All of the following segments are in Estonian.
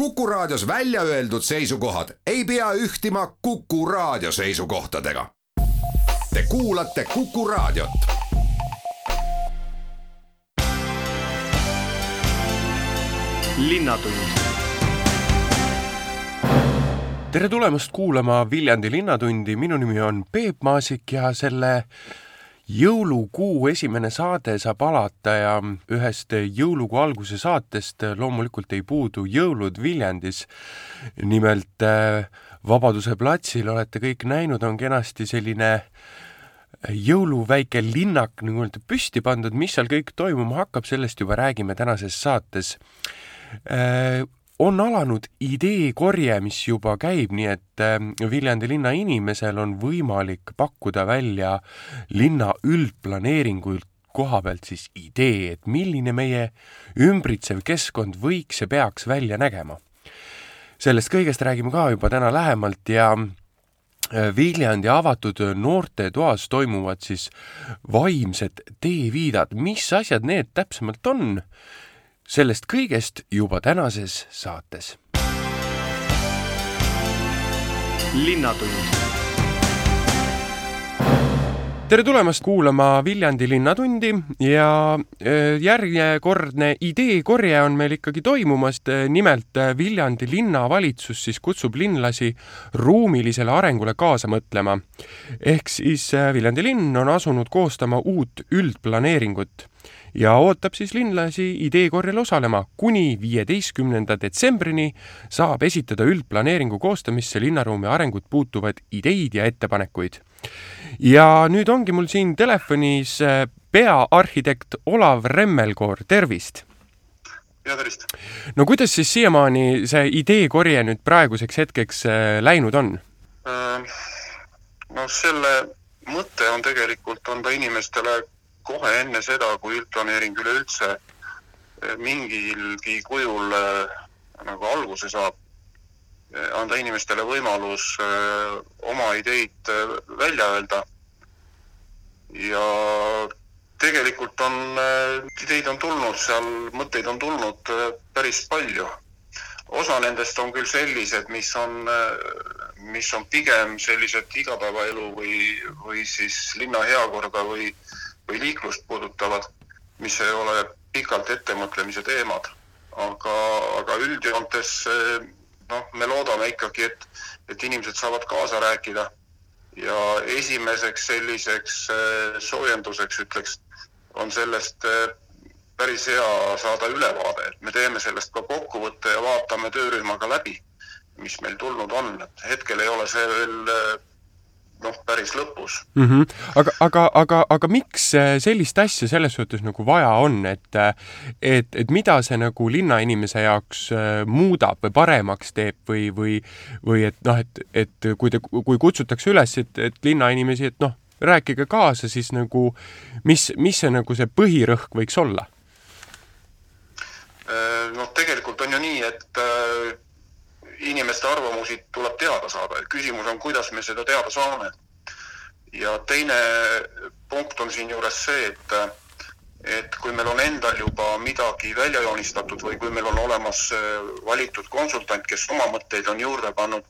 Kuku Raadios välja öeldud seisukohad ei pea ühtima Kuku Raadio seisukohtadega. Te kuulate Kuku Raadiot. tere tulemast kuulama Viljandi Linnatundi, minu nimi on Peep Maasik ja selle jõulukuu esimene saade saab alata ja ühest jõulukuu alguse saatest loomulikult ei puudu Jõulud Viljandis. nimelt äh, Vabaduse platsil olete kõik näinud, on kenasti selline jõuluväike linnak nagu öelda püsti pandud, mis seal kõik toimuma hakkab, sellest juba räägime tänases saates äh, on alanud ideekorje, mis juba käib, nii et ähm, Viljandi linna inimesel on võimalik pakkuda välja linna üldplaneeringuid koha pealt siis idee, et milline meie ümbritsev keskkond võiks ja peaks välja nägema. sellest kõigest räägime ka juba täna lähemalt ja äh, Viljandi avatud noortetoas toimuvad siis vaimsed teeviidad, mis asjad need täpsemalt on sellest kõigest juba tänases saates. linnatund tere tulemast kuulama Viljandi Linnatundi ja äh, järjekordne ideekorje on meil ikkagi toimumas. nimelt äh, Viljandi linnavalitsus siis kutsub linlasi ruumilisele arengule kaasa mõtlema. ehk siis äh, Viljandi linn on asunud koostama uut üldplaneeringut ja ootab siis linlasi ideekorjel osalema. kuni viieteistkümnenda detsembrini saab esitada üldplaneeringu koostamisse linnaruumi arengut puutuvad ideid ja ettepanekuid. ja nüüd ongi mul siin telefonis äh, peaarhitekt Olav Remmelkoor, tervist! ja tervist! no kuidas siis siiamaani see ideekorje nüüd praeguseks hetkeks äh, läinud on? Äh, no selle mõte on tegelikult anda inimestele kohe enne seda, kui üldplaneering üleüldse eh, mingilgi kujul eh, nagu alguse saab, eh, anda inimestele võimalus oma ideid välja öelda. ja tegelikult on, ideid on tulnud seal, mõtteid on tulnud päris palju. osa nendest on küll sellised, mis on, mis on pigem sellised igapäevaelu või, või siis linna heakorda või äh, või liiklust puudutavad, mis ei ole pikalt ettemõtlemise teemad. aga, aga üldjoontes noh, me loodame ikkagi, et, et inimesed saavad kaasa rääkida ja esimeseks selliseks eh, soojenduseks, ütleks, on sellest eh, päris hea saada ülevaade, et me teeme sellest ka kokkuvõtte ja vaatame töörühmaga läbi, mis meil tulnud on, et hetkel ei ole see veel eh, noh, päris lõpus mm. -hmm. aga, aga, aga, aga miks sellist asja selles suhtes nagu vaja on, et et, et mida see nagu linnainimese jaoks äh, muudab või paremaks teeb või, või või et noh, et, et kui te, kui kutsutakse üles, et, et linnainimesi, et noh, rääkige kaasa, siis nagu mis, mis see nagu see põhirõhk võiks olla? Äh, noh, tegelikult on ju nii, et äh, inimeste arvamusi tuleb teada saada, küsimus on, kuidas me seda teada saame. ja teine punkt on siinjuures see, et, et kui meil on endal juba midagi välja joonistatud või kui meil on olemas äh, valitud konsultant, kes oma mõtteid on juurde pannud,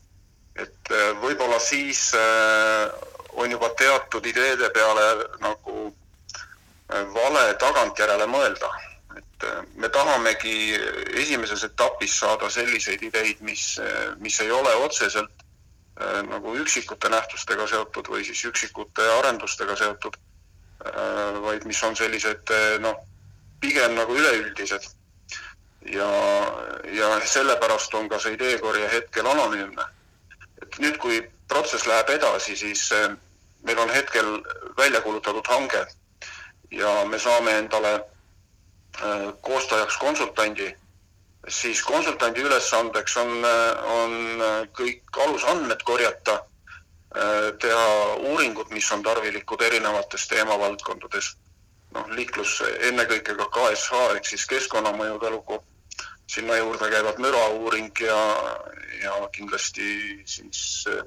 et äh, võib-olla siis äh, on juba teatud ideede peale nagu vale tagantjärele mõelda et äh, me tahamegi esimeses etapis saada selliseid ideid, mis, mis ei ole otseselt äh, nagu üksikute nähtustega seotud või siis üksikute arendustega seotud, äh, vaid mis on sellised noh, pigem nagu üleüldised. ja, ja sellepärast on ka see ideekorje hetkel anonüümne. et nüüd, kui protsess läheb edasi, siis meil on hetkel välja kuulutatud hange ja me saame endale Äh, koostajaks konsultandi, siis konsultandi ülesandeks on, on kõik alusandmed korjata, äh, teha uuringud, mis on tarvilikud erinevates teemavaldkondades. noh, liiklus ennekõike ka KSH ehk siis keskkonnamõjude lugu. sinna juurde käivad mürauuring ja, ja kindlasti siis äh,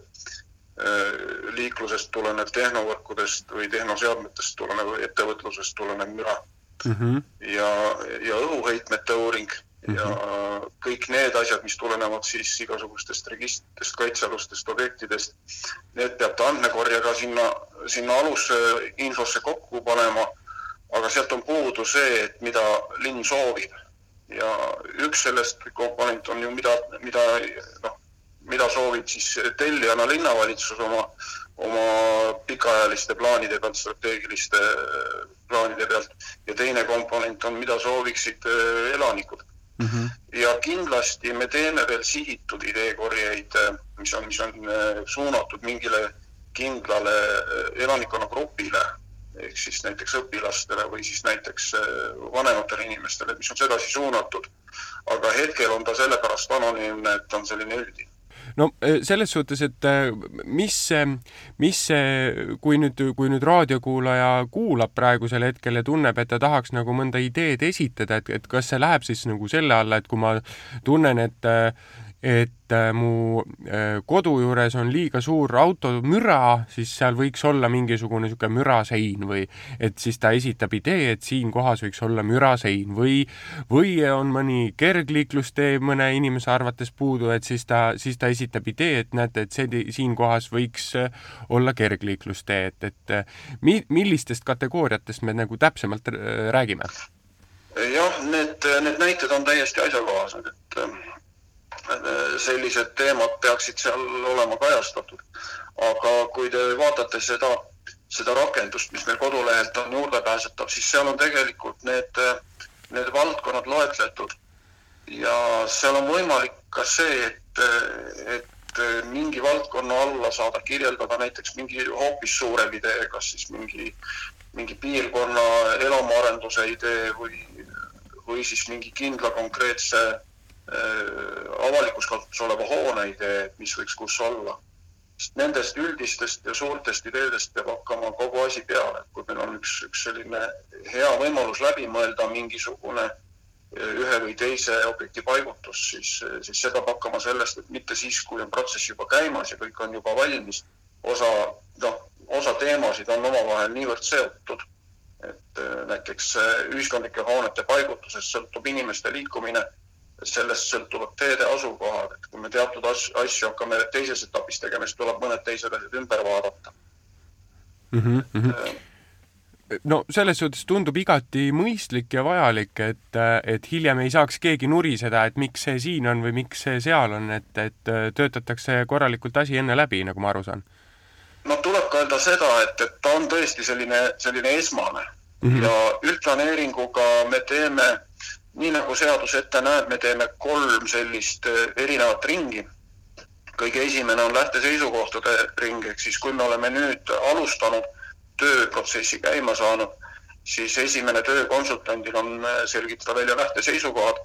liiklusest tulenev tehnovõrkudest või tehnoseadmetest tulenev, ettevõtlusest tulenev müra mm -hmm. ja, ja õhuheitmete uuring ja mhm. kõik need asjad, mis tulenevad siis igasugustest registritest, kaitsealustest objektidest, need peab ta andmekorjega sinna, sinna alusse infosse kokku panema. aga sealt on puudu see, et mida linn soovib ja üks sellest komponent on ju, mida, mida noh, mida soovib siis tellijana linnavalitsus oma, oma pikaajaliste plaanide pealt, strateegiliste plaanide pealt ja teine komponent on, mida sooviksid elanikud mm. -hmm. ja kindlasti me teeme veel sihitud ideekorjeid, mis on, mis on suunatud mingile kindlale elanikkonnagrupile ehk siis näiteks õpilastele või siis näiteks vanematele inimestele, mis on sedasi suunatud. aga hetkel on ta sellepärast anonüümne, et ta on selline üldine no selles suhtes, et mis, mis see, kui nüüd, kui nüüd raadiokuulaja kuulab praegusel hetkel ja tunneb, et ta tahaks nagu mõnda ideed esitada, et, et kas see läheb siis nagu selle alla, et kui ma tunnen, et et äh, mu äh, kodu juures on liiga suur automüra, siis seal võiks olla mingisugune niisugune mürasein või et siis ta esitab idee, et siin kohas võiks olla mürasein või, või on mõni kergliiklustee mõne inimese arvates puudu, et siis ta, siis ta esitab idee, et näete, et see, siin kohas võiks äh, olla kergliiklustee, et, et mi-, millistest kategooriatest me nagu täpsemalt räägime? jah, need, need näited on täiesti asjakohased, et sellised teemad peaksid seal olema kajastatud. aga kui te vaatate seda, seda rakendust, mis meil kodulehelt on juurdepääsetav, siis seal on tegelikult need, need valdkonnad loetletud. ja seal on võimalik ka see, et, et mingi valdkonna alla saada kirjeldada näiteks mingi hoopis suurem idee, kas siis mingi, mingi piirkonna elamuarenduse idee või, või siis mingi kindla konkreetse Äh, avalikus kasutuses oleva hoone idee, mis võiks kus olla. sest nendest üldistest ja suurtest ideedest peab hakkama kogu asi peale, et kui meil on üks, üks selline hea võimalus läbi mõelda mingisugune äh, ühe või teise objekti paigutus, siis, siis see peab hakkama sellest, et mitte siis, kui on protsess juba käimas ja kõik on juba valmis. osa, noh, osa teemasid on omavahel niivõrd seotud, et äh, näiteks ühiskondlike hoonete paigutusest sõltub inimeste liikumine sellest sõltuvad teede asukohad, et kui me teatud asju, hakkame teises etapis tegema, siis tuleb mõned teised asjad ümber vaadata mm. -hmm. no selles suhtes tundub igati mõistlik ja vajalik, et, et hiljem ei saaks keegi nuriseda, et miks see siin on või miks see seal on, et, et töötatakse korralikult asi enne läbi, nagu ma aru saan. no tuleb ka öelda seda, et, et ta on tõesti selline, selline esmane mm -hmm. ja üldplaneeringuga me teeme nii nagu seadus ette näeb, me teeme kolm sellist äh, erinevat ringi. kõige esimene on lähteseisukohtade ring, ehk siis kui me oleme nüüd alustanud tööprotsessi käima saanud, siis esimene töö konsultandil on äh, selgitada välja lähteseisukohad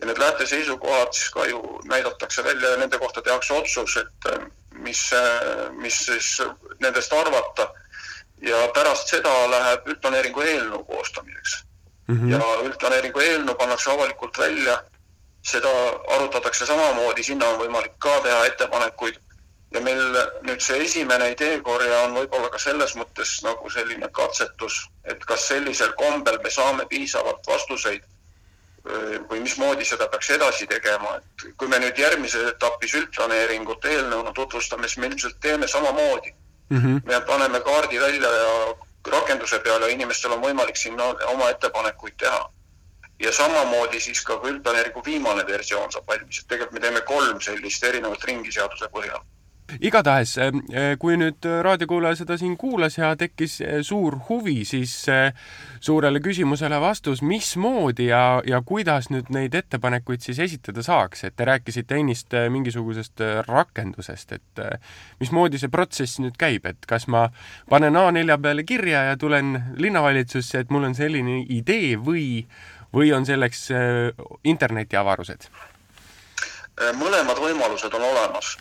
ja need lähteseisukohad siis ka ju näidatakse välja ja nende kohta tehakse otsus, et äh, mis, mis siis nendest arvata. ja pärast seda läheb üldplaneeringu eelnõu koostamiseks mm -hmm. ja üldplaneeringu eelnõu pannakse avalikult välja. seda arutatakse samamoodi, sinna on võimalik ka teha ettepanekuid ja meil nüüd see esimene ideekorje on võib-olla ka selles mõttes nagu selline katsetus, et kas sellisel kombel me saame piisavalt vastuseid või mismoodi seda peaks edasi tegema, et kui me nüüd järgmises etapis üldplaneeringut eelnõuna tutvustame, siis me ilmselt teeme samamoodi mm. -hmm. me paneme kaardi välja ja rakenduse peal ja inimestel on võimalik sinna oma ettepanekuid teha. ja samamoodi siis ka, üldplaneeringu viimane versioon saab valmis, et tegelikult me teeme kolm sellist erinevat ringi seaduse põhjal igatahes, eh, eh, kui nüüd raadiokuulaja seda siin kuulas ja tekkis eh, suur huvi, siis suurele küsimusele vastus, mismoodi ja, ja kuidas nüüd neid ettepanekuid siis esitada saaks, et te rääkisite ennist mingisugusest rakendusest, et mismoodi see protsess nüüd käib, et kas ma panen A4 peale kirja ja tulen linnavalitsusse, et mul on selline idee või, või on selleks internetiavarused? mõlemad võimalused on olemas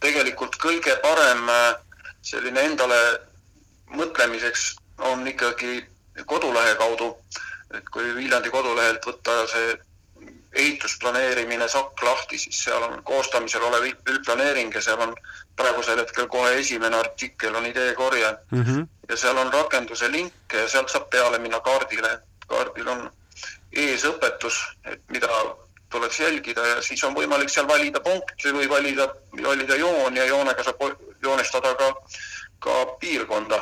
tegelikult kõige parem äh, selline endale mõtlemiseks on ikkagi kodulehe kaudu, et kui Viljandi kodulehelt võtta see ehitusplaneerimine sakk lahti, siis seal on koostamisel olev üldplaneering ja seal on praegusel hetkel kohe esimene artikkel on ideekorje mm. -hmm. ja seal on rakenduse link ja sealt saab peale minna kaardile. kaardil on ees õpetus, et mida tuleks jälgida ja siis on võimalik seal valida punkti või valida, valida joon ja joonega saab joonistada ka, ka piirkonda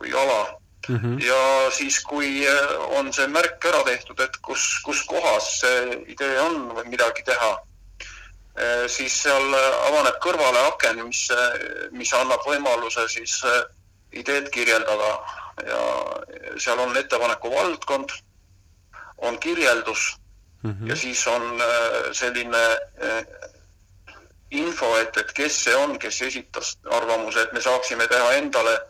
või ala mm. -hmm. ja siis, kui on see märk ära tehtud, et kus, kus kohas see idee on või midagi teha, siis seal avaneb kõrvale aken, mis, mis annab võimaluse siis ideed kirjeldada ja seal on ettepaneku valdkond, on kirjeldus mm -hmm. ja siis on äh, selline äh, info, et, et kes see on, kes esitas arvamuse, et me saaksime teha endale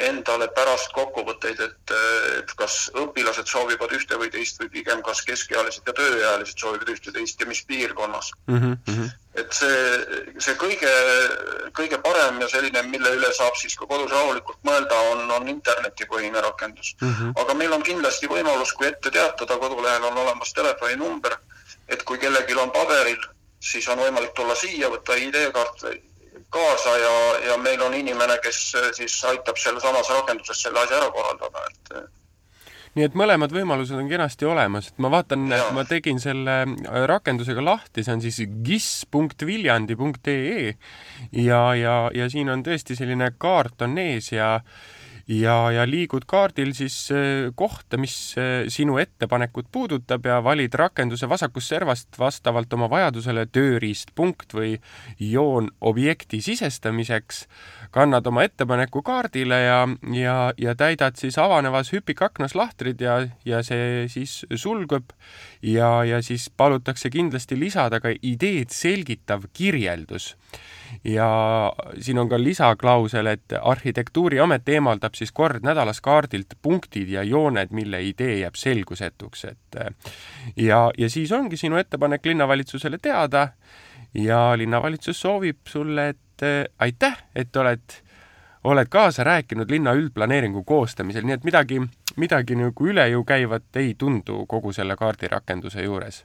endale pärast kokkuvõtteid, et, et kas õpilased soovivad ühte või teist või pigem kas keskealised ja tööealised soovivad ühte, teist ja mis piirkonnas mm. -hmm. Et see, see kõige, kõige parem ja selline, mille üle saab siis ka kodus rahulikult mõelda, on, on internetipõhine rakendus mm. -hmm. aga meil on kindlasti võimalus, kui ette teatada, kodulehel on olemas telefoninumber, et kui kellelgi on paberil, siis on võimalik tulla siia, võtta ID-kaart kaasa ja, ja meil on inimene, kes siis aitab sellesamas rakenduses selle asja ära korraldada, et. Nii et mõlemad võimalused on kenasti olemas, et ma vaatan, ma tegin selle äh, rakendusega lahti, see on siis gis.viljandi.ee ja, ja, ja siin on tõesti selline kaart on ees ja ja, ja liigud kaardil siis äh, kohta, mis äh, sinu ettepanekut puudutab ja valid rakenduse vasakust servast vastavalt oma vajadusele tööriistpunkt või joon objekti sisestamiseks, kannad oma ettepaneku kaardile ja, ja, ja täidad siis avanevas hüpikaknas lahtrid ja, ja see siis sulgub ja, ja siis palutakse kindlasti lisada ka ideed selgitav kirjeldus ja siin on ka lisaklausel, et arhitektuuriamet eemaldab siis kord nädalas kaardilt punktid ja jooned, mille idee jääb selgusetuks, et ja, ja siis ongi sinu ettepanek linnavalitsusele teada ja linnavalitsus soovib sulle, et aitäh, et oled, oled kaasa rääkinud linna üldplaneeringu koostamisel, nii et midagi, midagi nagu üle jõu käivat ei tundu kogu selle kaardirakenduse juures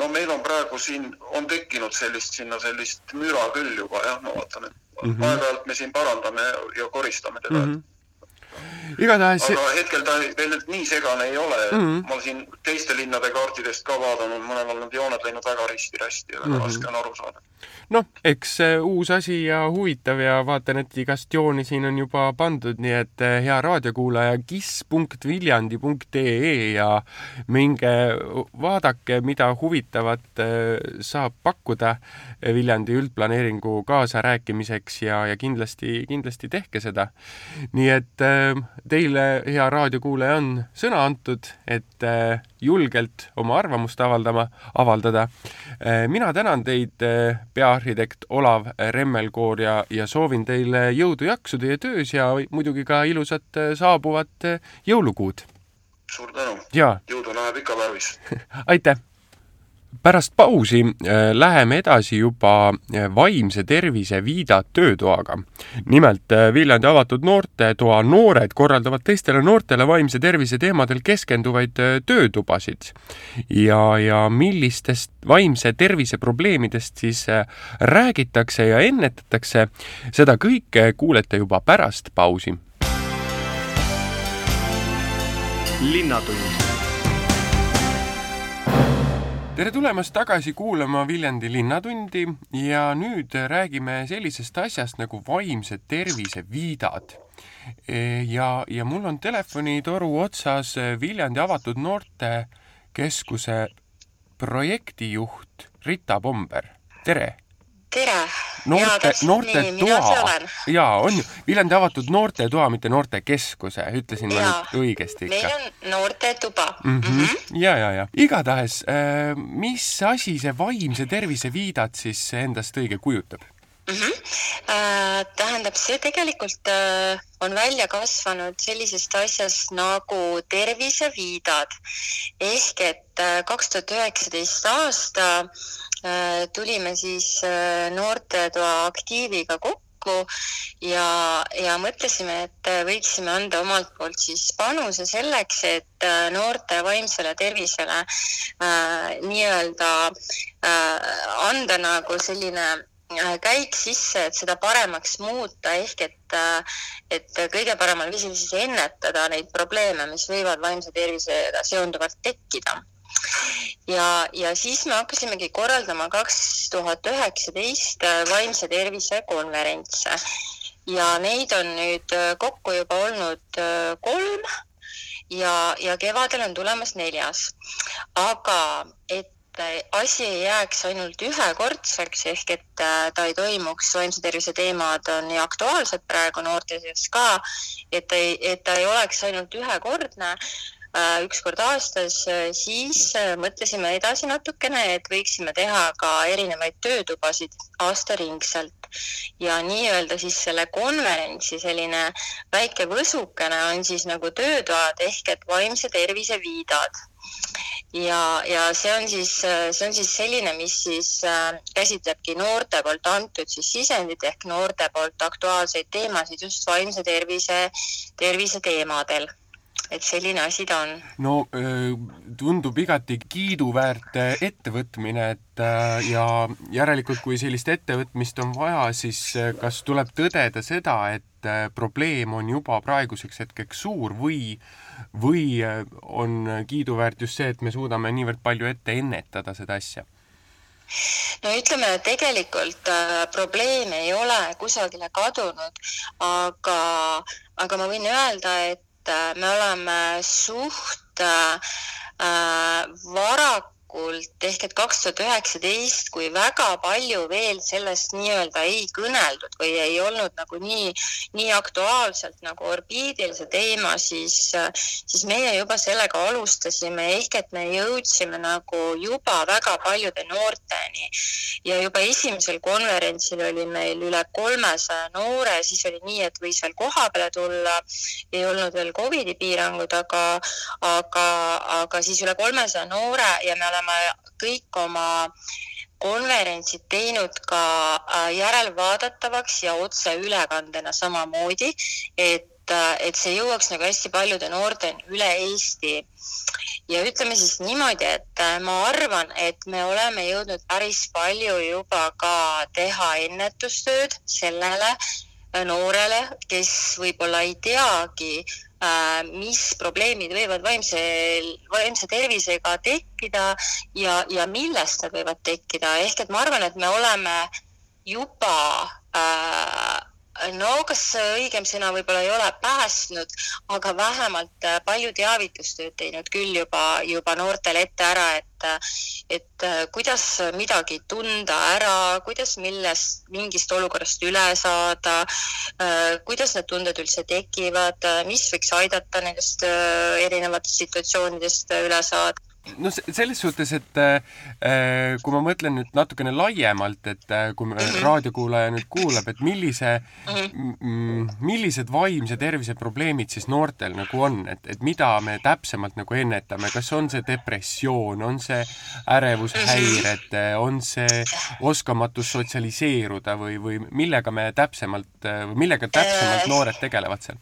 no meil on praegu siin, on tekkinud sellist, sinna sellist müra küll juba jah, ma vaatan, et mm -hmm. aeg-ajalt me siin parandame ja koristame teda mm. -hmm igatahes aga hetkel ta veel nii segane ei ole mm. -hmm. ma siin teiste linnade kaartidest ka vaadanud, mõnel on need jooned läinud väga risti-rästi ja väga mm -hmm. raske on aru saada noh, eks uus asi ja huvitav ja vaatan, et igast jooni siin on juba pandud, nii et eh, hea raadiokuulaja kiss.viljandi.ee ja minge vaadake, mida huvitavat eh, saab pakkuda Viljandi üldplaneeringu kaasarääkimiseks ja, ja kindlasti, kindlasti tehke seda. nii et eh, teile, hea raadiokuulaja, on sõna antud, et julgelt oma arvamust avaldama, avaldada. mina tänan teid, peaarhitekt Olav Remmelkoor ja, ja soovin teile jõudu-jaksu teie töös ja muidugi ka ilusat saabuvat jõulukuud. suur tänu! jõudu läheb ikka tarvis aitäh! Pärast pausi äh, läheme edasi juba äh, vaimse tervise Vida töötoaga. nimelt äh, Viljandi avatud noortetoa noored korraldavad teistele noortele vaimse tervise teemadel keskenduvaid töötubasid. ja, ja millistest vaimse tervise probleemidest siis räägitakse ja ennetatakse, seda kõike kuulete juba pärast pausi. linnatund tere tulemast tagasi kuulama Viljandi Linnatundi ja nüüd räägime sellisest asjast nagu vaimse tervise viidad. E, ja, ja mul on telefonitoru otsas Viljandi Avatud Noortekeskuse projektijuht Rita Pomber, tere! Tere! noorte, noortetoa, jaa, on ju, Viljandi avatud noortetoa, mitte noortekeskuse, ütlesin ja. ma nüüd õigesti ikka? meil on noortetuba mm. -hmm. Mm -hmm. ja, ja, ja igatahes äh,, mis asi see vaimse tervise viidat siis endast õige kujutab? Mm -hmm. äh, tähendab, see tegelikult äh, on välja kasvanud sellisest asjast nagu terviseviidad ehk et äh, kaks tuhat üheksateist aasta Äh, tulime siis äh, noortetoa aktiiviga kokku ja, ja mõtlesime, et võiksime anda omalt poolt siis panuse selleks, et äh, noorte vaimsele tervisele äh, nii-öelda äh, anda nagu selline käik sisse, et seda paremaks muuta, ehk et, et kõige paremal viisil siis ennetada neid probleeme, mis võivad vaimse tervisega seonduvalt tekkida ja, ja siis me hakkasimegi korraldama kaks tuhat üheksateist vaimse tervise konverentse ja neid on nüüd kokku juba olnud kolm ja, ja kevadel on tulemas neljas. aga et asi ei jääks ainult ühekordseks ehk et äh, ta ei toimuks, vaimse tervise teemad on nii aktuaalsed praegu noorte seas ka, et ei, et ta ei oleks ainult ühekordne äh, üks kord aastas, siis äh, mõtlesime edasi natukene, et võiksime teha ka erinevaid töötubasid aastaringselt. Ja nii-öelda siis selle konverentsi selline väike võsukene on siis nagu töötoad ehk et vaimse tervise viidad. Ja, ja see on siis, see on siis selline, mis siis äh, käsitlebki noorte poolt antud siis sisendit ehk noorte poolt aktuaalseid teemasid just vaimse tervise, tervise teemadel et selline asi ta on. no tundub igati kiiduväärt ettevõtmine, et äh, ja järelikult, kui sellist ettevõtmist on vaja, siis äh, kas tuleb tõdeda seda, et probleem on juba praeguseks hetkeks suur või või äh, on kiiduväärt just see, et me suudame niivõrd palju ette ennetada seda asja? no ütleme, tegelikult äh, probleem ei ole kusagile kadunud, aga, aga ma võin öelda, et äh, me oleme suht äh, varakult varakult ehk et kaks tuhat üheksateist, kui väga palju veel sellest nii-öelda ei kõneldud või ei olnud nagu nii, nii aktuaalselt nagu orbiidil see teema, siis, siis meie juba sellega alustasime ehk et me jõudsime nagu juba väga paljude noorteni. Ja juba esimesel konverentsil oli meil üle kolmesaja noore, siis oli nii, et võis veel koha peale tulla, ei olnud veel Covidi piirangud, aga, aga, aga siis üle kolmesaja noore ja me oleme oleme kõik oma konverentsid teinud ka äh, järelvaadatavaks ja otseülekandena samamoodi, et, äh, et see jõuaks nagu hästi paljude noorteni üle Eesti. ja ütleme siis niimoodi, et äh, ma arvan, et me oleme jõudnud päris palju juba ka teha ennetustööd sellele noorele, kes võib-olla ei teagi mis probleemid võivad vaimse, vaimse tervisega tekkida ja, ja millest nad võivad tekkida, ehk et ma arvan, et me oleme juba äh, no kas õigem sõna võib-olla ei ole? Päästnud, aga vähemalt äh, palju teavitustööd teinud küll juba, juba noortele ette ära, et, et äh, kuidas midagi tunda ära, kuidas millest, mingist olukorrast üle saada, äh, kuidas need tunded üldse tekivad, mis võiks aidata nendest erinevatest situatsioonidest üle saada no selles suhtes, et äh, kui ma mõtlen nüüd natukene laiemalt, et äh, kui mm -hmm. raadiokuulaja nüüd kuulab, et millise mm, -hmm. millised vaimse tervise probleemid siis noortel nagu on, et, et mida me täpsemalt nagu ennetame, kas on see depressioon, on see ärevushäired -hmm. on see oskamatus sotsialiseeruda või, või millega me täpsemalt, millega täpsemalt noored tegelevad seal?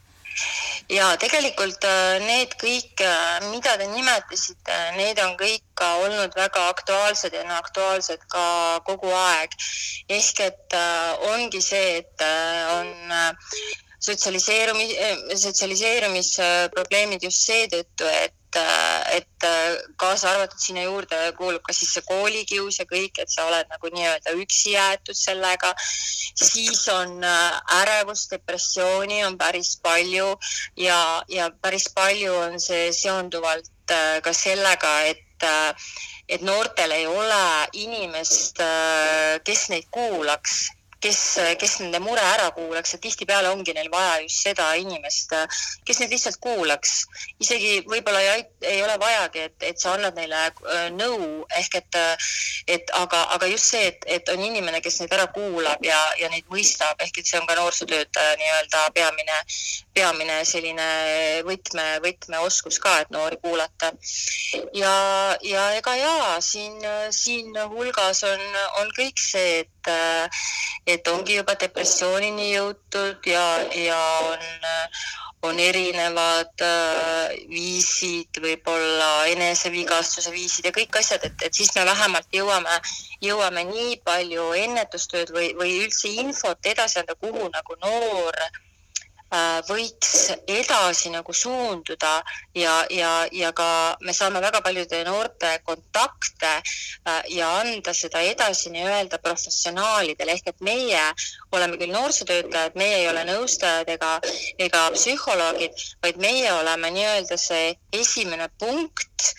Ja tegelikult äh, need kõik, äh, mida te nimetasite, need on kõik ka olnud väga aktuaalsed ja on aktuaalsed ka kogu aeg. ehk et äh, ongi see, et on sotsialiseerumis, sotsialiseerumisprobleemid just seetõttu, et et kaasa arvatud sinna juurde kuulub ka siis see koolikius ja kõik, et sa oled nagu nii-öelda üksi jäetud sellega. siis on ärevust, depressiooni on päris palju ja, ja päris palju on see seonduvalt ka sellega, et et noortel ei ole inimest, kes neid kuulaks kes, kes nende mure ära kuulaks ja tihtipeale ongi neil vaja just seda inimest, kes neid lihtsalt kuulaks. isegi võib-olla ei, ei ole vajagi, et, et sa annad neile äh, nõu ehk et, et aga, aga just see, et, et on inimene, kes neid ära kuulab ja, ja neid mõistab, ehk et see on ka noorsootöötaja nii-öelda peamine, peamine selline võtme, võtmeoskus ka, et noori kuulata. ja, ja ega jaa, siin, siin hulgas on, on kõik see, et et ongi juba depressioonini jõutud ja, ja on, on erinevad äh, viisid, võib-olla enesevigastuse viisid ja kõik asjad, et, et siis me vähemalt jõuame, jõuame nii palju ennetustööd või, või üldse infot edasi anda, kuhu nagu noor võiks edasi nagu suunduda ja, ja, ja ka me saame väga paljude noorte kontakte äh, ja anda seda edasi nii-öelda professionaalidele. Ehk et meie oleme küll noorsootöötajad, meie ei ole nõustajad ega, ega psühholoogid, vaid meie oleme nii-öelda see esimene punkt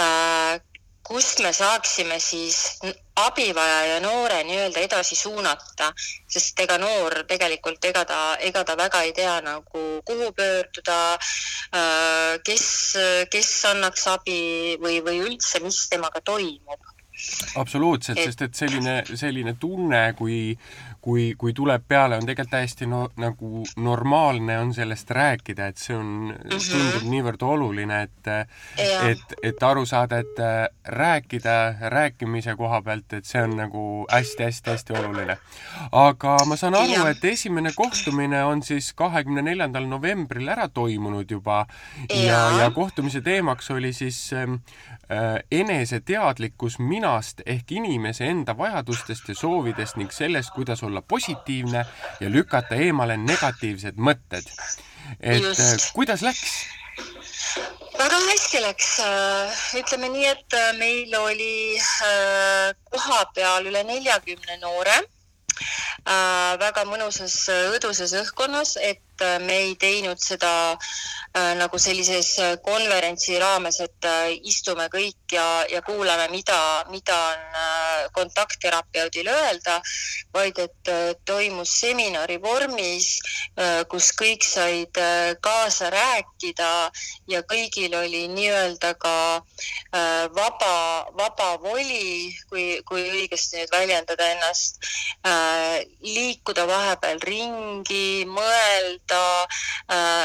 äh, kust me saaksime siis abivajaja noore nii-öelda edasi suunata, sest ega noor tegelikult, ega ta, ega ta väga ei tea nagu kuhu pöörduda, äh, kes, kes annaks abi või, või üldse, mis temaga toimub. Absoluutselt, sest et selline, selline tunne, kui, kui, kui tuleb peale, on tegelikult täiesti no, nagu normaalne on sellest rääkida, et see on mm, -hmm. tundub niivõrd oluline, et et, et aru saada, et äh, rääkida rääkimise koha pealt, et see on nagu hästi-hästi-hästi oluline. aga ma saan aru, et esimene kohtumine on siis kahekümne neljandal novembril ära toimunud juba ja, ja, ja kohtumise teemaks oli siis ähm, äh, eneseteadlikkus minast ehk inimese enda vajadustest ja soovidest ning sellest, kuidas olla olla positiivne ja lükata eemale negatiivsed mõtted. et Just. Äh, kuidas läks? väga hästi läks, äh, ütleme nii, et äh, meil oli kohapeal üle neljakümne noore väga mõnusas õduses õhkkonnas, et me ei teinud seda Äh, nagu sellises äh, konverentsi raames, et äh, istume kõik ja, ja kuulame, mida, mida on kontaktterapeudil öelda, vaid et toimus seminari vormis, kus kõik said kaasa rääkida ja kõigil oli nii-öelda ka vaba, vaba voli, kui, kui õigesti nüüd väljendada ennast, liikuda vahepeal ringi, mõelda,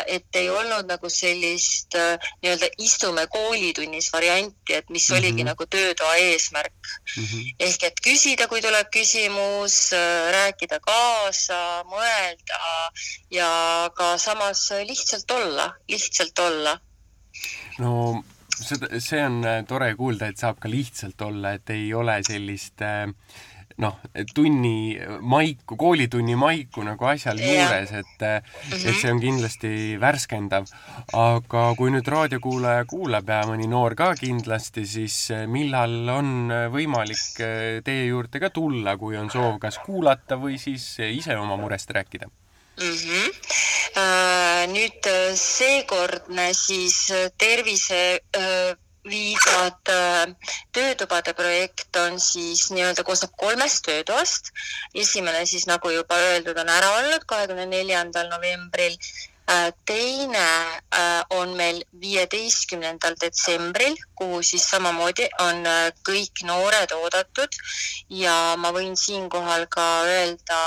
et ei olnud nagu sellist äh, nii-öelda istume koolitunnis varianti, et mis mm -hmm. oligi nagu töötoa eesmärk mm. -hmm. ehk et küsida, kui tuleb küsimus, äh, rääkida kaasa, mõelda ja ka samas lihtsalt olla, lihtsalt olla. no seda, see on äh, tore kuulda, et saab ka lihtsalt olla, et ei ole sellist äh, noh, tunni maiku, koolitunni maiku nagu asjal juures, et -hmm. et see on kindlasti värskendav. aga kui nüüd raadiokuulaja kuulab ja mõni noor ka kindlasti, siis millal on võimalik teie juurde ka tulla, kui on soov kas kuulata või siis ise oma murest rääkida? mm. -hmm. Nüüd seekordne siis tervise viidad äh, töötubade projekt on siis nii-öelda koosneb kolmest töötoast. esimene siis nagu juba öeldud, on ära olnud kahekümne neljandal novembril. Äh, teine äh, on meil viieteistkümnendal detsembril, kuhu siis samamoodi on kõik noored oodatud ja ma võin siinkohal ka öelda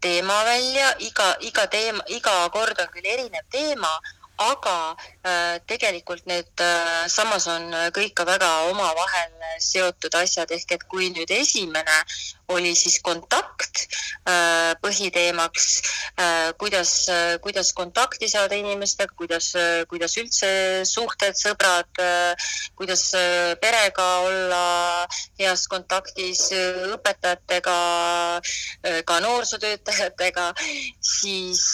teema välja, iga, iga teema, iga kord on küll erinev teema aga äh, tegelikult need äh, samas on kõik ka väga omavahel seotud asjad, ehk et kui nüüd esimene oli siis kontakt äh, põhiteemaks, kuidas, kuidas kontakti saada inimestega, kuidas, kuidas üldse suhted, sõbrad, kuidas perega olla heas kontaktis, õpetajatega, ka noorsootöötajatega, siis,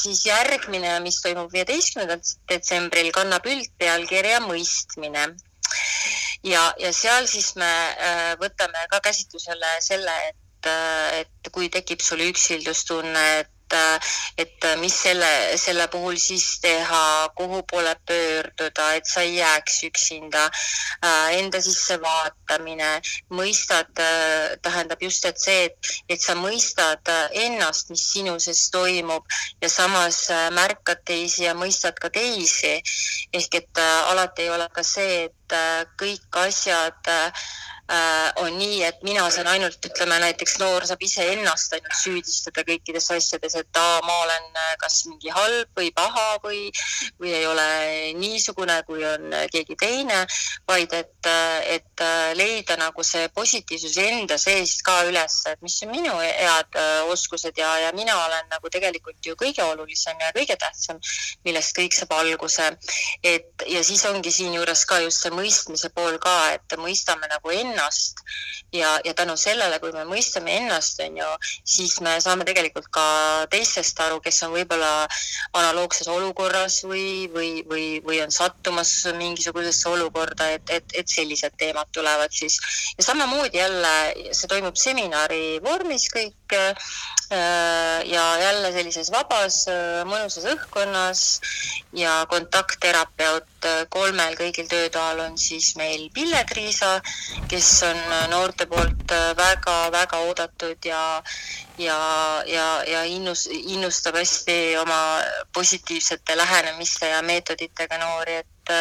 siis järgmine, mis toimub viieteistkümnendal detsembril kannab üldpealkirja Mõistmine. Ja, ja seal siis me äh, võtame ka käsitlusele selle, et, äh, et kui tekib sul üksildustunne, et et, et mis selle, selle puhul siis teha, kuhu poole pöörduda, et sa ei jääks üksinda. Äh, enda sisse vaatamine, mõistad, äh, tähendab just, et see, et, et sa mõistad ennast, mis sinu sees toimub ja samas äh, märkad teisi ja mõistad ka teisi. ehk et alati ei ole ka see, et kõik asjad äh, äh, on nii, et mina saan ainult, ütleme näiteks noor saab iseennast ainult süüdistada kõikides asjades, et aa, ma olen äh, kas mingi halb või paha või, või ei ole niisugune, kui on keegi teine, vaid et, äh, et äh, leida nagu see positiivsus enda seest ka üles, et mis on minu head oskused ja, ja mina olen nagu tegelikult ju kõige olulisem ja kõige tähtsam, millest kõik saab alguse. et ja siis ongi siinjuures ka just see mõistmise pool ka, et mõistame nagu enne ennast ja, ja tänu sellele, kui me mõistame ennast, on ju, siis me saame tegelikult ka teistest aru, kes on võib-olla analoogses olukorras või, või, või, või on sattumas mingisugusesse olukorda, et, et, et sellised teemad tulevad siis. ja samamoodi jälle, see toimub seminari vormis kõik äh, ja jälle sellises vabas mõnusas õhkkonnas ja kontaktterapeut kolmel kõigil töötoal on siis meil Pille-Triisa, kes on noorte poolt väga-väga oodatud ja ja, ja, ja innus, innustab hästi oma positiivsete lähenemiste ja meetoditega noori, et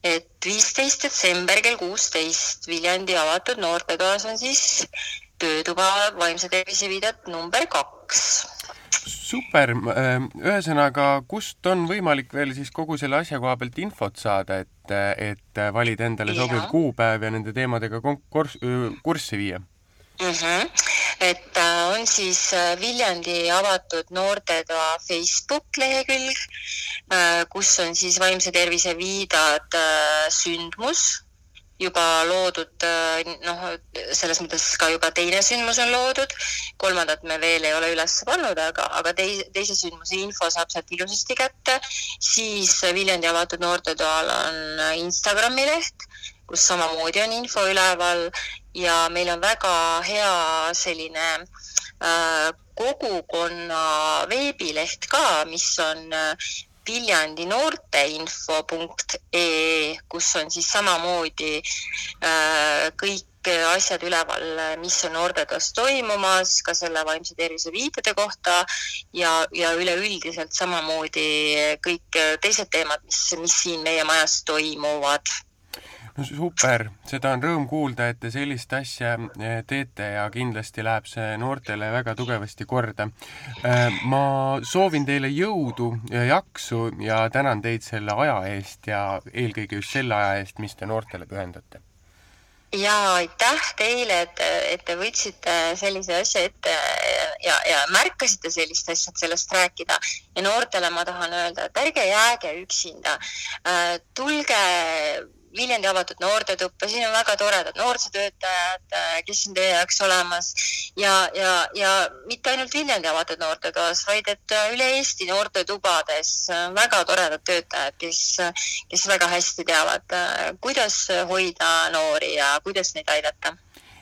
et viisteist detsember kell kuusteist Viljandi avatud noortetoas on siis töötuba vaimse tervise viidet number kaks super, ähm, ühesõnaga, kust on võimalik veel siis kogu selle asja koha pealt infot saada, et, et valida endale sobiv kuupäev ja nende teemadega konkurs-, kurssi viia mm? -hmm. et äh, on siis äh, Viljandi avatud noortetoa Facebook lehekülg, äh, kus on siis vaimse tervise viidad sündmus juba loodud, äh, noh, selles mõttes ka juba teine sündmus on loodud, kolmandat me veel ei ole üles pannud, aga, aga teise, teise sündmuse info saab sealt ilusasti kätte. siis Viljandi avatud noortetoal on Instagrami leht, kus samamoodi on info üleval ja meil on väga hea selline äh, kogukonna veebileht ka, mis on äh, Viljandi noorteinfo.ee, kus on siis samamoodi äh, kõik asjad üleval, mis on noortetöös toimumas, ka selle vaimse tervise viitede kohta ja, ja üleüldiselt samamoodi kõik teised teemad, mis, mis siin meie majas toimuvad super, seda on rõõm kuulda, et te sellist asja eh, teete ja kindlasti läheb see noortele väga tugevasti korda. Eh, ma soovin teile jõudu ja jaksu ja tänan teid selle aja eest ja eelkõige just selle aja eest, mis te noortele pühendate ja aitäh teile, et, et te võtsite sellise asja ette ja, ja märkasite sellist asja, et sellest rääkida. ja noortele ma tahan öelda, et ärge jääge üksinda. Äh, tulge Viljandi avatud noortetuppa, siin on väga toredad noorsootöötajad, äh, kes on teie jaoks olemas. Ja, ja, ja mitte ainult Viljandi avatud noortetoas, vaid et äh, üle Eesti noortetubades väga toredad töötajad, kes, kes väga hästi teavad, äh, kuidas hoida noori ja kuidas neid aidata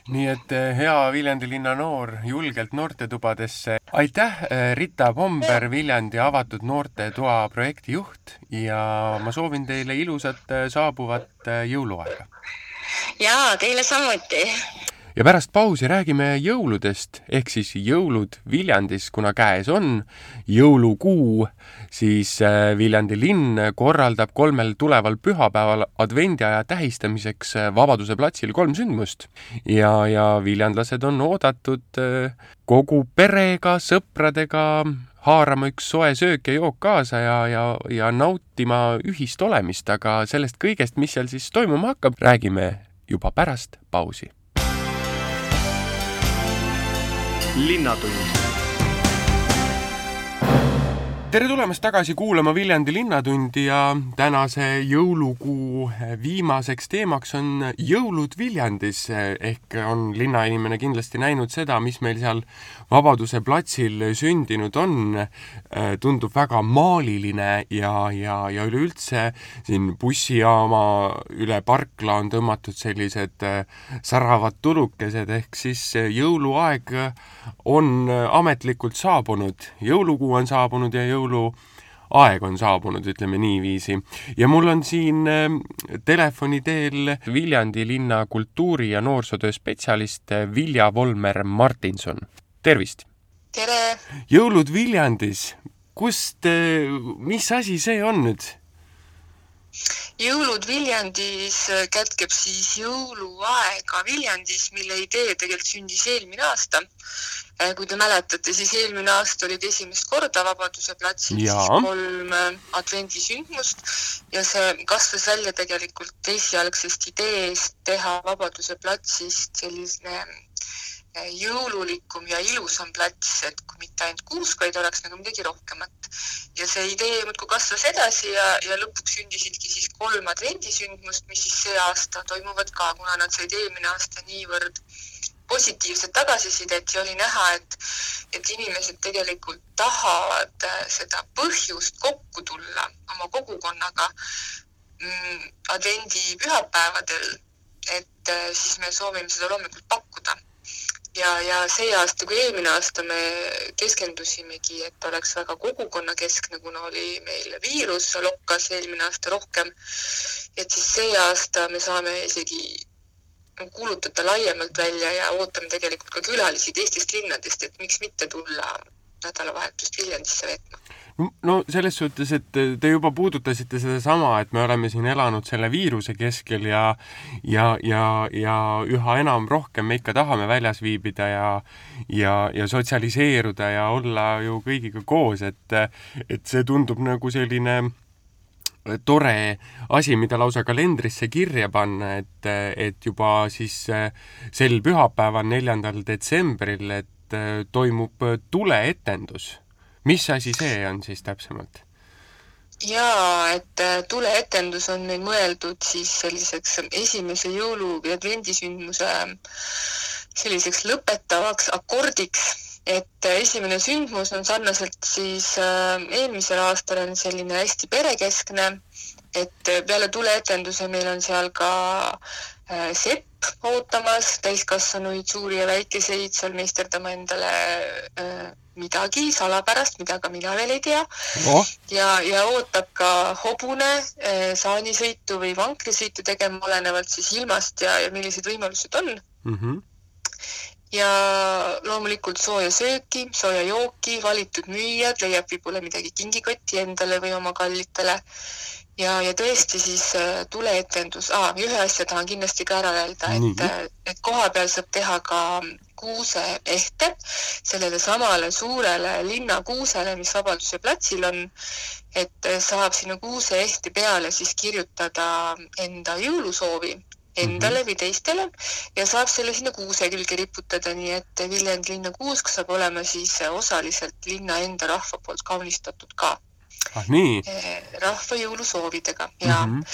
nii et eh, hea Viljandi linna noor julgelt noortetubadesse. aitäh, eh, Rita Pomber, Viljandi avatud noortetoa projektijuht ja ma soovin teile ilusat eh, saabuvat jõuluaega. ja teile samuti ja pärast pausi räägime jõuludest, ehk siis jõulud Viljandis, kuna käes on jõulukuu, siis äh, Viljandi linn korraldab kolmel tuleval pühapäeval advendiaja tähistamiseks äh, Vabaduse platsil kolm sündmust. Ja, ja viljandlased on oodatud äh, kogu perega, sõpradega haarama üks soe söök ja jook kaasa ja, ja, ja nautima ühist olemist, aga sellest kõigest, mis seal siis toimuma hakkab, räägime juba pärast pausi linnatund tere tulemast tagasi kuulama Viljandi Linnatundi ja tänase jõulukuu viimaseks teemaks on jõulud Viljandis. Ehk on linnainimene kindlasti näinud seda, mis meil seal Vabaduse platsil sündinud on. tundub väga maaliline ja, ja, ja üleüldse siin bussijaama üle parkla on tõmmatud sellised säravad tulukesed. Ehk siis jõuluaeg on ametlikult saabunud, jõulukuu on saabunud ja jõulukuu jõuluaeg on saabunud, ütleme niiviisi. ja mul on siin ähm, telefoni teel Viljandi linna kultuuri- ja noorsootöö spetsialist äh, Vilja Volmer Martinson. tervist! tere! jõulud Viljandis, kust, äh, mis asi see on nüüd? Jõulud Viljandis kätkeb siis jõuluaega Viljandis, mille idee tegelikult sündis eelmine aasta. Äh, kui te mäletate, siis eelmine aasta olid esimest korda Vabaduse platsil kolm äh, advendisündmust ja see kasvas välja tegelikult esialgsest ideest teha Vabaduse platsist selline jõululikum ja ilusam plats, et kui mitte ainult kuusk, vaid oleks nagu midagi rohkemat. ja see idee muudkui kasvas edasi ja, ja lõpuks sündisidki siis kolm advendisündmust, mis siis see aasta toimuvad ka, kuna nad said eelmine aasta niivõrd positiivset tagasisidet ja oli näha, et, et inimesed tegelikult tahavad äh, seda põhjust kokku tulla oma kogukonnaga mm, advendi pühapäevadel, et äh, siis me soovime seda loomulikult pakkuda ja, ja see aasta kui eelmine aasta me keskendusimegi, et oleks väga kogukonnakeskne, kuna oli meil viirus lokkas eelmine aasta rohkem. et siis see aasta me saame isegi kuulutada laiemalt välja ja ootame tegelikult ka külalisi teistest linnadest, et miks mitte tulla nädalavahetust Viljandisse veetma no selles suhtes, et te juba puudutasite sedasama, et me oleme siin elanud selle viiruse keskel ja ja, ja, ja üha enam rohkem me ikka tahame väljas viibida ja ja, ja sotsialiseeruda ja olla ju kõigiga koos, et et see tundub nagu selline tore asi, mida lausa kalendrisse kirja panna, et, et juba siis sel pühapäeval, neljandal detsembril, et toimub tuleetendus mis asi see on siis täpsemalt? jaa, et äh, tuleetendus on meil mõeldud siis selliseks esimese jõulu või advendisündmuse selliseks lõpetavaks akordiks, et äh, esimene sündmus on sarnaselt siis äh, eelmisel aastal on selline hästi perekeskne, et peale tuleetenduse meil on seal ka sepp ootamas täiskasvanuid, suuri ja väikeseid, seal meisterdama endale midagi salapärast, mida ka mina veel ei tea oh.. ja, ja ootab ka hobune eh, saanisõitu või vankrisõitu tegema, olenevalt siis ilmast ja, ja millised võimalused on mm. -hmm. Ja loomulikult sooja sööki, sooja jooki, valitud müüjad leiab võib-olla midagi kingikotti endale või oma kallitele. Ja, ja tõesti siis äh, tuleetendus. Ah,, ühe asja tahan kindlasti ka ära öelda, et, äh, et kohapeal saab teha ka kuuseehte sellele samale suurele linnakuusele, mis Vabaduse platsil on, et äh, saab sinna kuuseehte peale siis kirjutada enda jõulusoovi endale mm -hmm. või teistele ja saab selle sinna kuuse külge riputada, nii et Viljandi linnakuusk saab olema siis osaliselt linna enda rahva poolt kaunistatud ka ah nii? Eh, rahva jõulusoovidega ja mm, -hmm.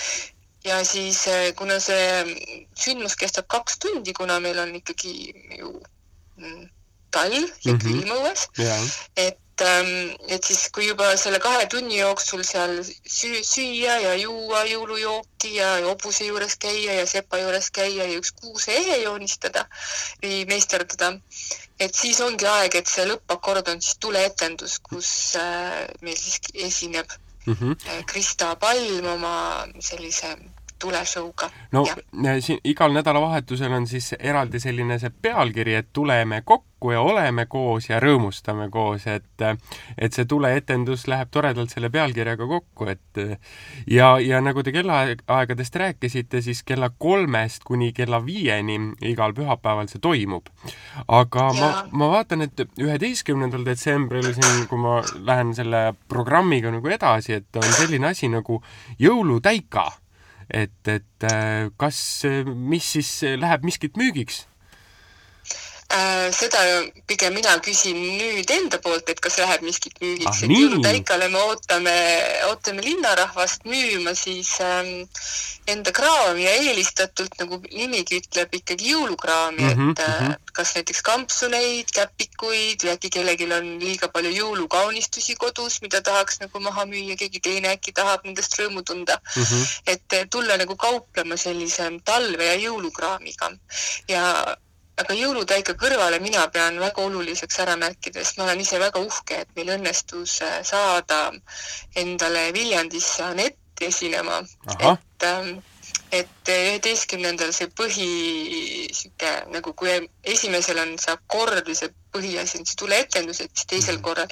ja siis eh, kuna see sündmus kestab kaks tundi, kuna meil on ikkagi ju mm, talv ja mm -hmm. külm õues, et ähm, et siis, kui juba selle kahe tunni jooksul seal süü, süüa ja juua jõulujooki ja hobuse juures käia ja sepa juures käia ja üks kuuseehe joonistada või meisterdada, et siis ongi aeg, et see lõppakord on siis tuleetendus, kus äh, meil siis esineb mm -hmm. Krista Palm oma sellise tuleshow'ga. no ja. siin igal nädalavahetusel on siis eraldi selline see pealkiri, et tuleme kokku ja oleme koos ja rõõmustame koos, et et see tuleetendus läheb toredalt selle pealkirjaga kokku, et ja, ja nagu te kellaaegadest rääkisite, siis kella kolmest kuni kella viieni igal pühapäeval see toimub. aga ja. ma, ma vaatan, et üheteistkümnendal detsembril siin, kui ma lähen selle programmiga nagu edasi, et on selline asi nagu jõulutäika et, et äh, kas, mis siis läheb miskit müügiks? Äh, seda pigem mina küsin nüüd enda poolt, et kas läheb miskit müügiks ah,, et jõulutäikale me ootame, ootame linnarahvast müüma siis ähm, enda kraami ja eelistatult, nagu nimigi ütleb, ikkagi jõulukraami mm, -hmm, et äh, mm -hmm. kas näiteks kampsuneid, käpikuid või äkki kellelgi on liiga palju jõulukaunistusi kodus, mida tahaks nagu maha müüa, keegi teine äkki tahab nendest rõõmu tunda mm. -hmm. et tulla nagu kauplema sellise talve ja jõulukraamiga ja aga jõulutäika kõrvale mina pean väga oluliseks ära märkida, sest ma olen ise väga uhke, et meil õnnestus äh, saada endale Viljandisse Anett esinema. et, ähm, et üheteistkümnendal see põhi, sihuke nagu kui esimesel on see akord või see põhiasi on see tuleetendus, et siis teisel mhm. korral,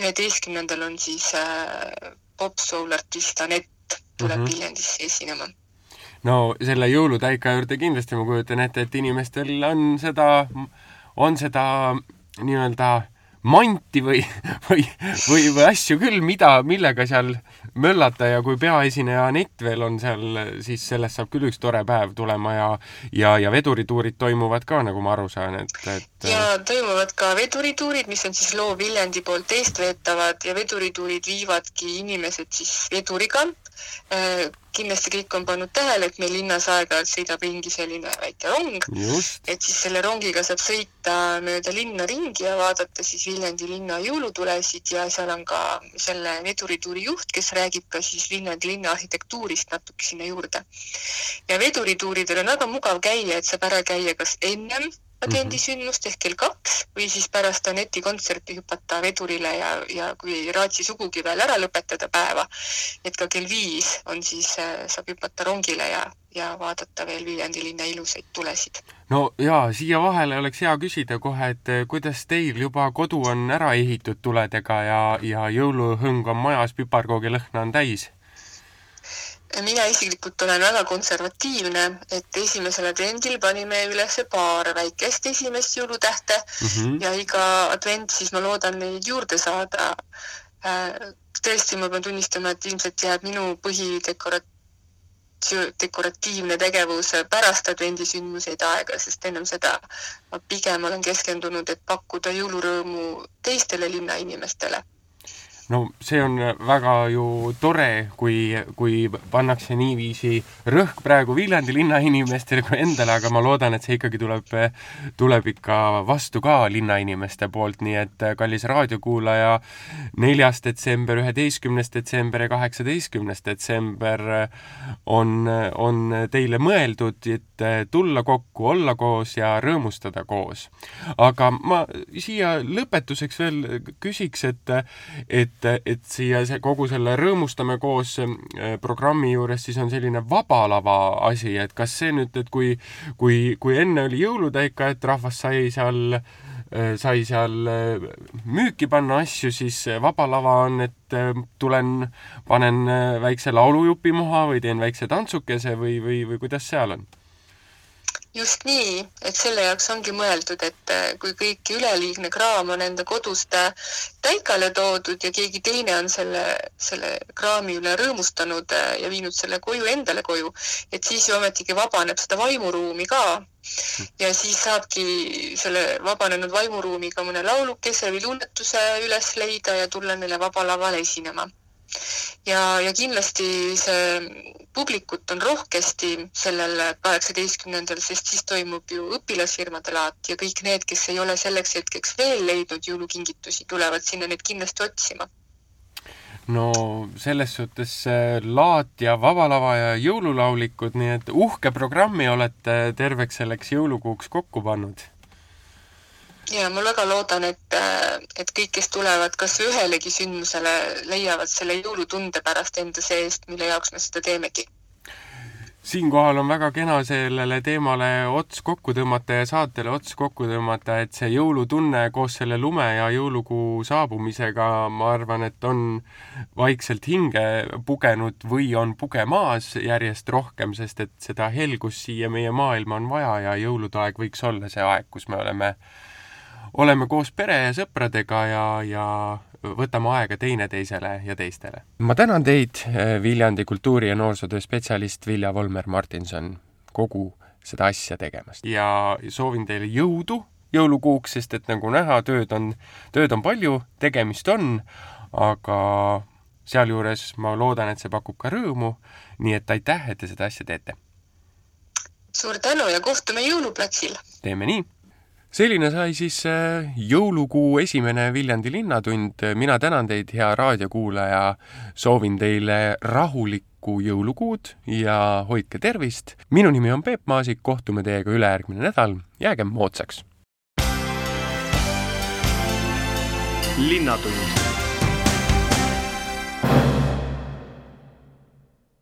üheteistkümnendal on siis äh, pop-soul artist Anett tuleb mm -hmm. Viljandisse esinema no selle jõulutäika juurde kindlasti ma kujutan ette, et inimestel on seda, on seda nii-öelda manti või, või, või, või asju küll, mida, millega seal möllata ja kui peaesineja Anett veel on seal, siis sellest saab küll üks tore päev tulema ja ja, ja vedurituurid toimuvad ka, nagu ma aru saan, et, et ja toimuvad ka vedurituurid, mis on siis Loo Viljandi poolt eestveetavad ja vedurituurid viivadki inimesed siis veduriga kindlasti kõik on pannud tähele, et meil linnas aeg-ajalt sõidab ringi selline väike rong. et siis selle rongiga saab sõita mööda linna ringi ja vaadata siis Viljandi linna jõulutulesid ja seal on ka selle vedurituuri juht, kes räägib ka siis Viljandi linna arhitektuurist natuke sinna juurde. ja vedurituuridel on väga mugav käia, et saab ära käia kas ennem agendisündmust ehk kell kaks või siis pärast Aneti kontserti hüpata vedurile ja, ja kui raatsi sugugi veel ära lõpetada päeva, et ka kell viis on siis, äh, saab hüpata rongile ja, ja vaadata veel Viljandi linna ilusaid tulesid. no jaa, siia vahele oleks hea küsida kohe, et äh, kuidas teil juba kodu on ära ehitud tuledega ja, ja jõuluhõng on majas, piparkoogilõhna on täis? Mina isiklikult olen väga konservatiivne, et esimesel advendil panime üles paar väikest esimest jõulutähte mm -hmm. ja iga advent siis ma loodan neid juurde saada. Äh, tõesti, ma pean tunnistama, et ilmselt jääb minu põhidekorat-, dekoratiivne tegevus pärast advendisündmuseid aega, sest ennem seda ma pigem olen keskendunud, et pakkuda jõulurõõmu teistele linnainimestele no see on väga ju tore, kui, kui pannakse niiviisi rõhk praegu Viljandi linnainimestele kui endale, aga ma loodan, et see ikkagi tuleb, tuleb ikka vastu ka linnainimeste poolt, nii et kallis raadiokuulaja, neljas detsember, üheteistkümnes detsember ja kaheksateistkümnes detsember on, on teile mõeldud, et tulla kokku, olla koos ja rõõmustada koos. aga ma siia lõpetuseks veel küsiks, et, et et, et siia see kogu selle Rõõmustame koos äh, programmi juures siis on selline vaba lava asi, et kas see nüüd, et kui, kui, kui enne oli jõulutäika, et rahvas sai seal äh, sai seal äh, müüki panna asju, siis vaba lava on, et tulen, panen väikse laulujupi maha või teen väikse tantsukese või, või, või kuidas seal on? Just nii, et selle jaoks ongi mõeldud, et äh, kui kõik üleliigne kraam on enda koduste täikale toodud ja keegi teine on selle, selle kraami üle rõõmustanud äh, ja viinud selle koju endale koju, et siis ju ometigi vabaneb seda vaimuruumi ka. ja siis saabki selle vabanenud vaimuruumiga mõne laulukese või luuletuse üles leida ja tulla neile Vaba Lavale esinema ja, ja kindlasti see publikut on rohkesti sellel kaheksateistkümnendal, sest siis toimub ju õpilasfirmade laat ja kõik need, kes ei ole selleks hetkeks veel leidnud jõulukingitusi, tulevad sinna neid kindlasti otsima. No selles suhtes laat ja Vaba Lava ja jõululaulikud, nii et uhke programmi olete terveks selleks jõulukuuks kokku pannud ja ma väga loodan, et, et kõik, kes tulevad kas ühelegi sündmusele, leiavad selle jõulutunde pärast enda seest, mille jaoks me seda teemegi. Siinkohal on väga kena sellele teemale ots kokku tõmmata ja saatele ots kokku tõmmata, et see jõulutunne koos selle lume ja jõulukuu saabumisega, ma arvan, et on vaikselt hinge pugenud või on pugemas järjest rohkem, sest et seda helgust siia meie maailma on vaja ja jõulude aeg võiks olla see aeg, kus me oleme oleme koos pere ja sõpradega ja, ja võtame aega teineteisele ja teistele. ma tänan teid, eh, Viljandi kultuuri- ja noorsootöö spetsialist Vilja Volmer-Martinson, kogu seda asja tegemast. ja soovin teile jõudu jõulukuuks, sest et nagu näha, tööd on, tööd on palju, tegemist on, aga sealjuures ma loodan, et see pakub ka rõõmu, nii et aitäh, et te seda asja teete! suur tänu ja kohtume jõuluplatsil! teeme nii! Selline sai siis äh, jõulukuu esimene Viljandi Linnatund. mina tänan teid, hea raadiokuulaja, soovin teile rahulikku jõulukuud ja hoidke tervist. minu nimi on Peep Maasik, kohtume teiega ülejärgmine nädal, jäägem moodsaks. linnatund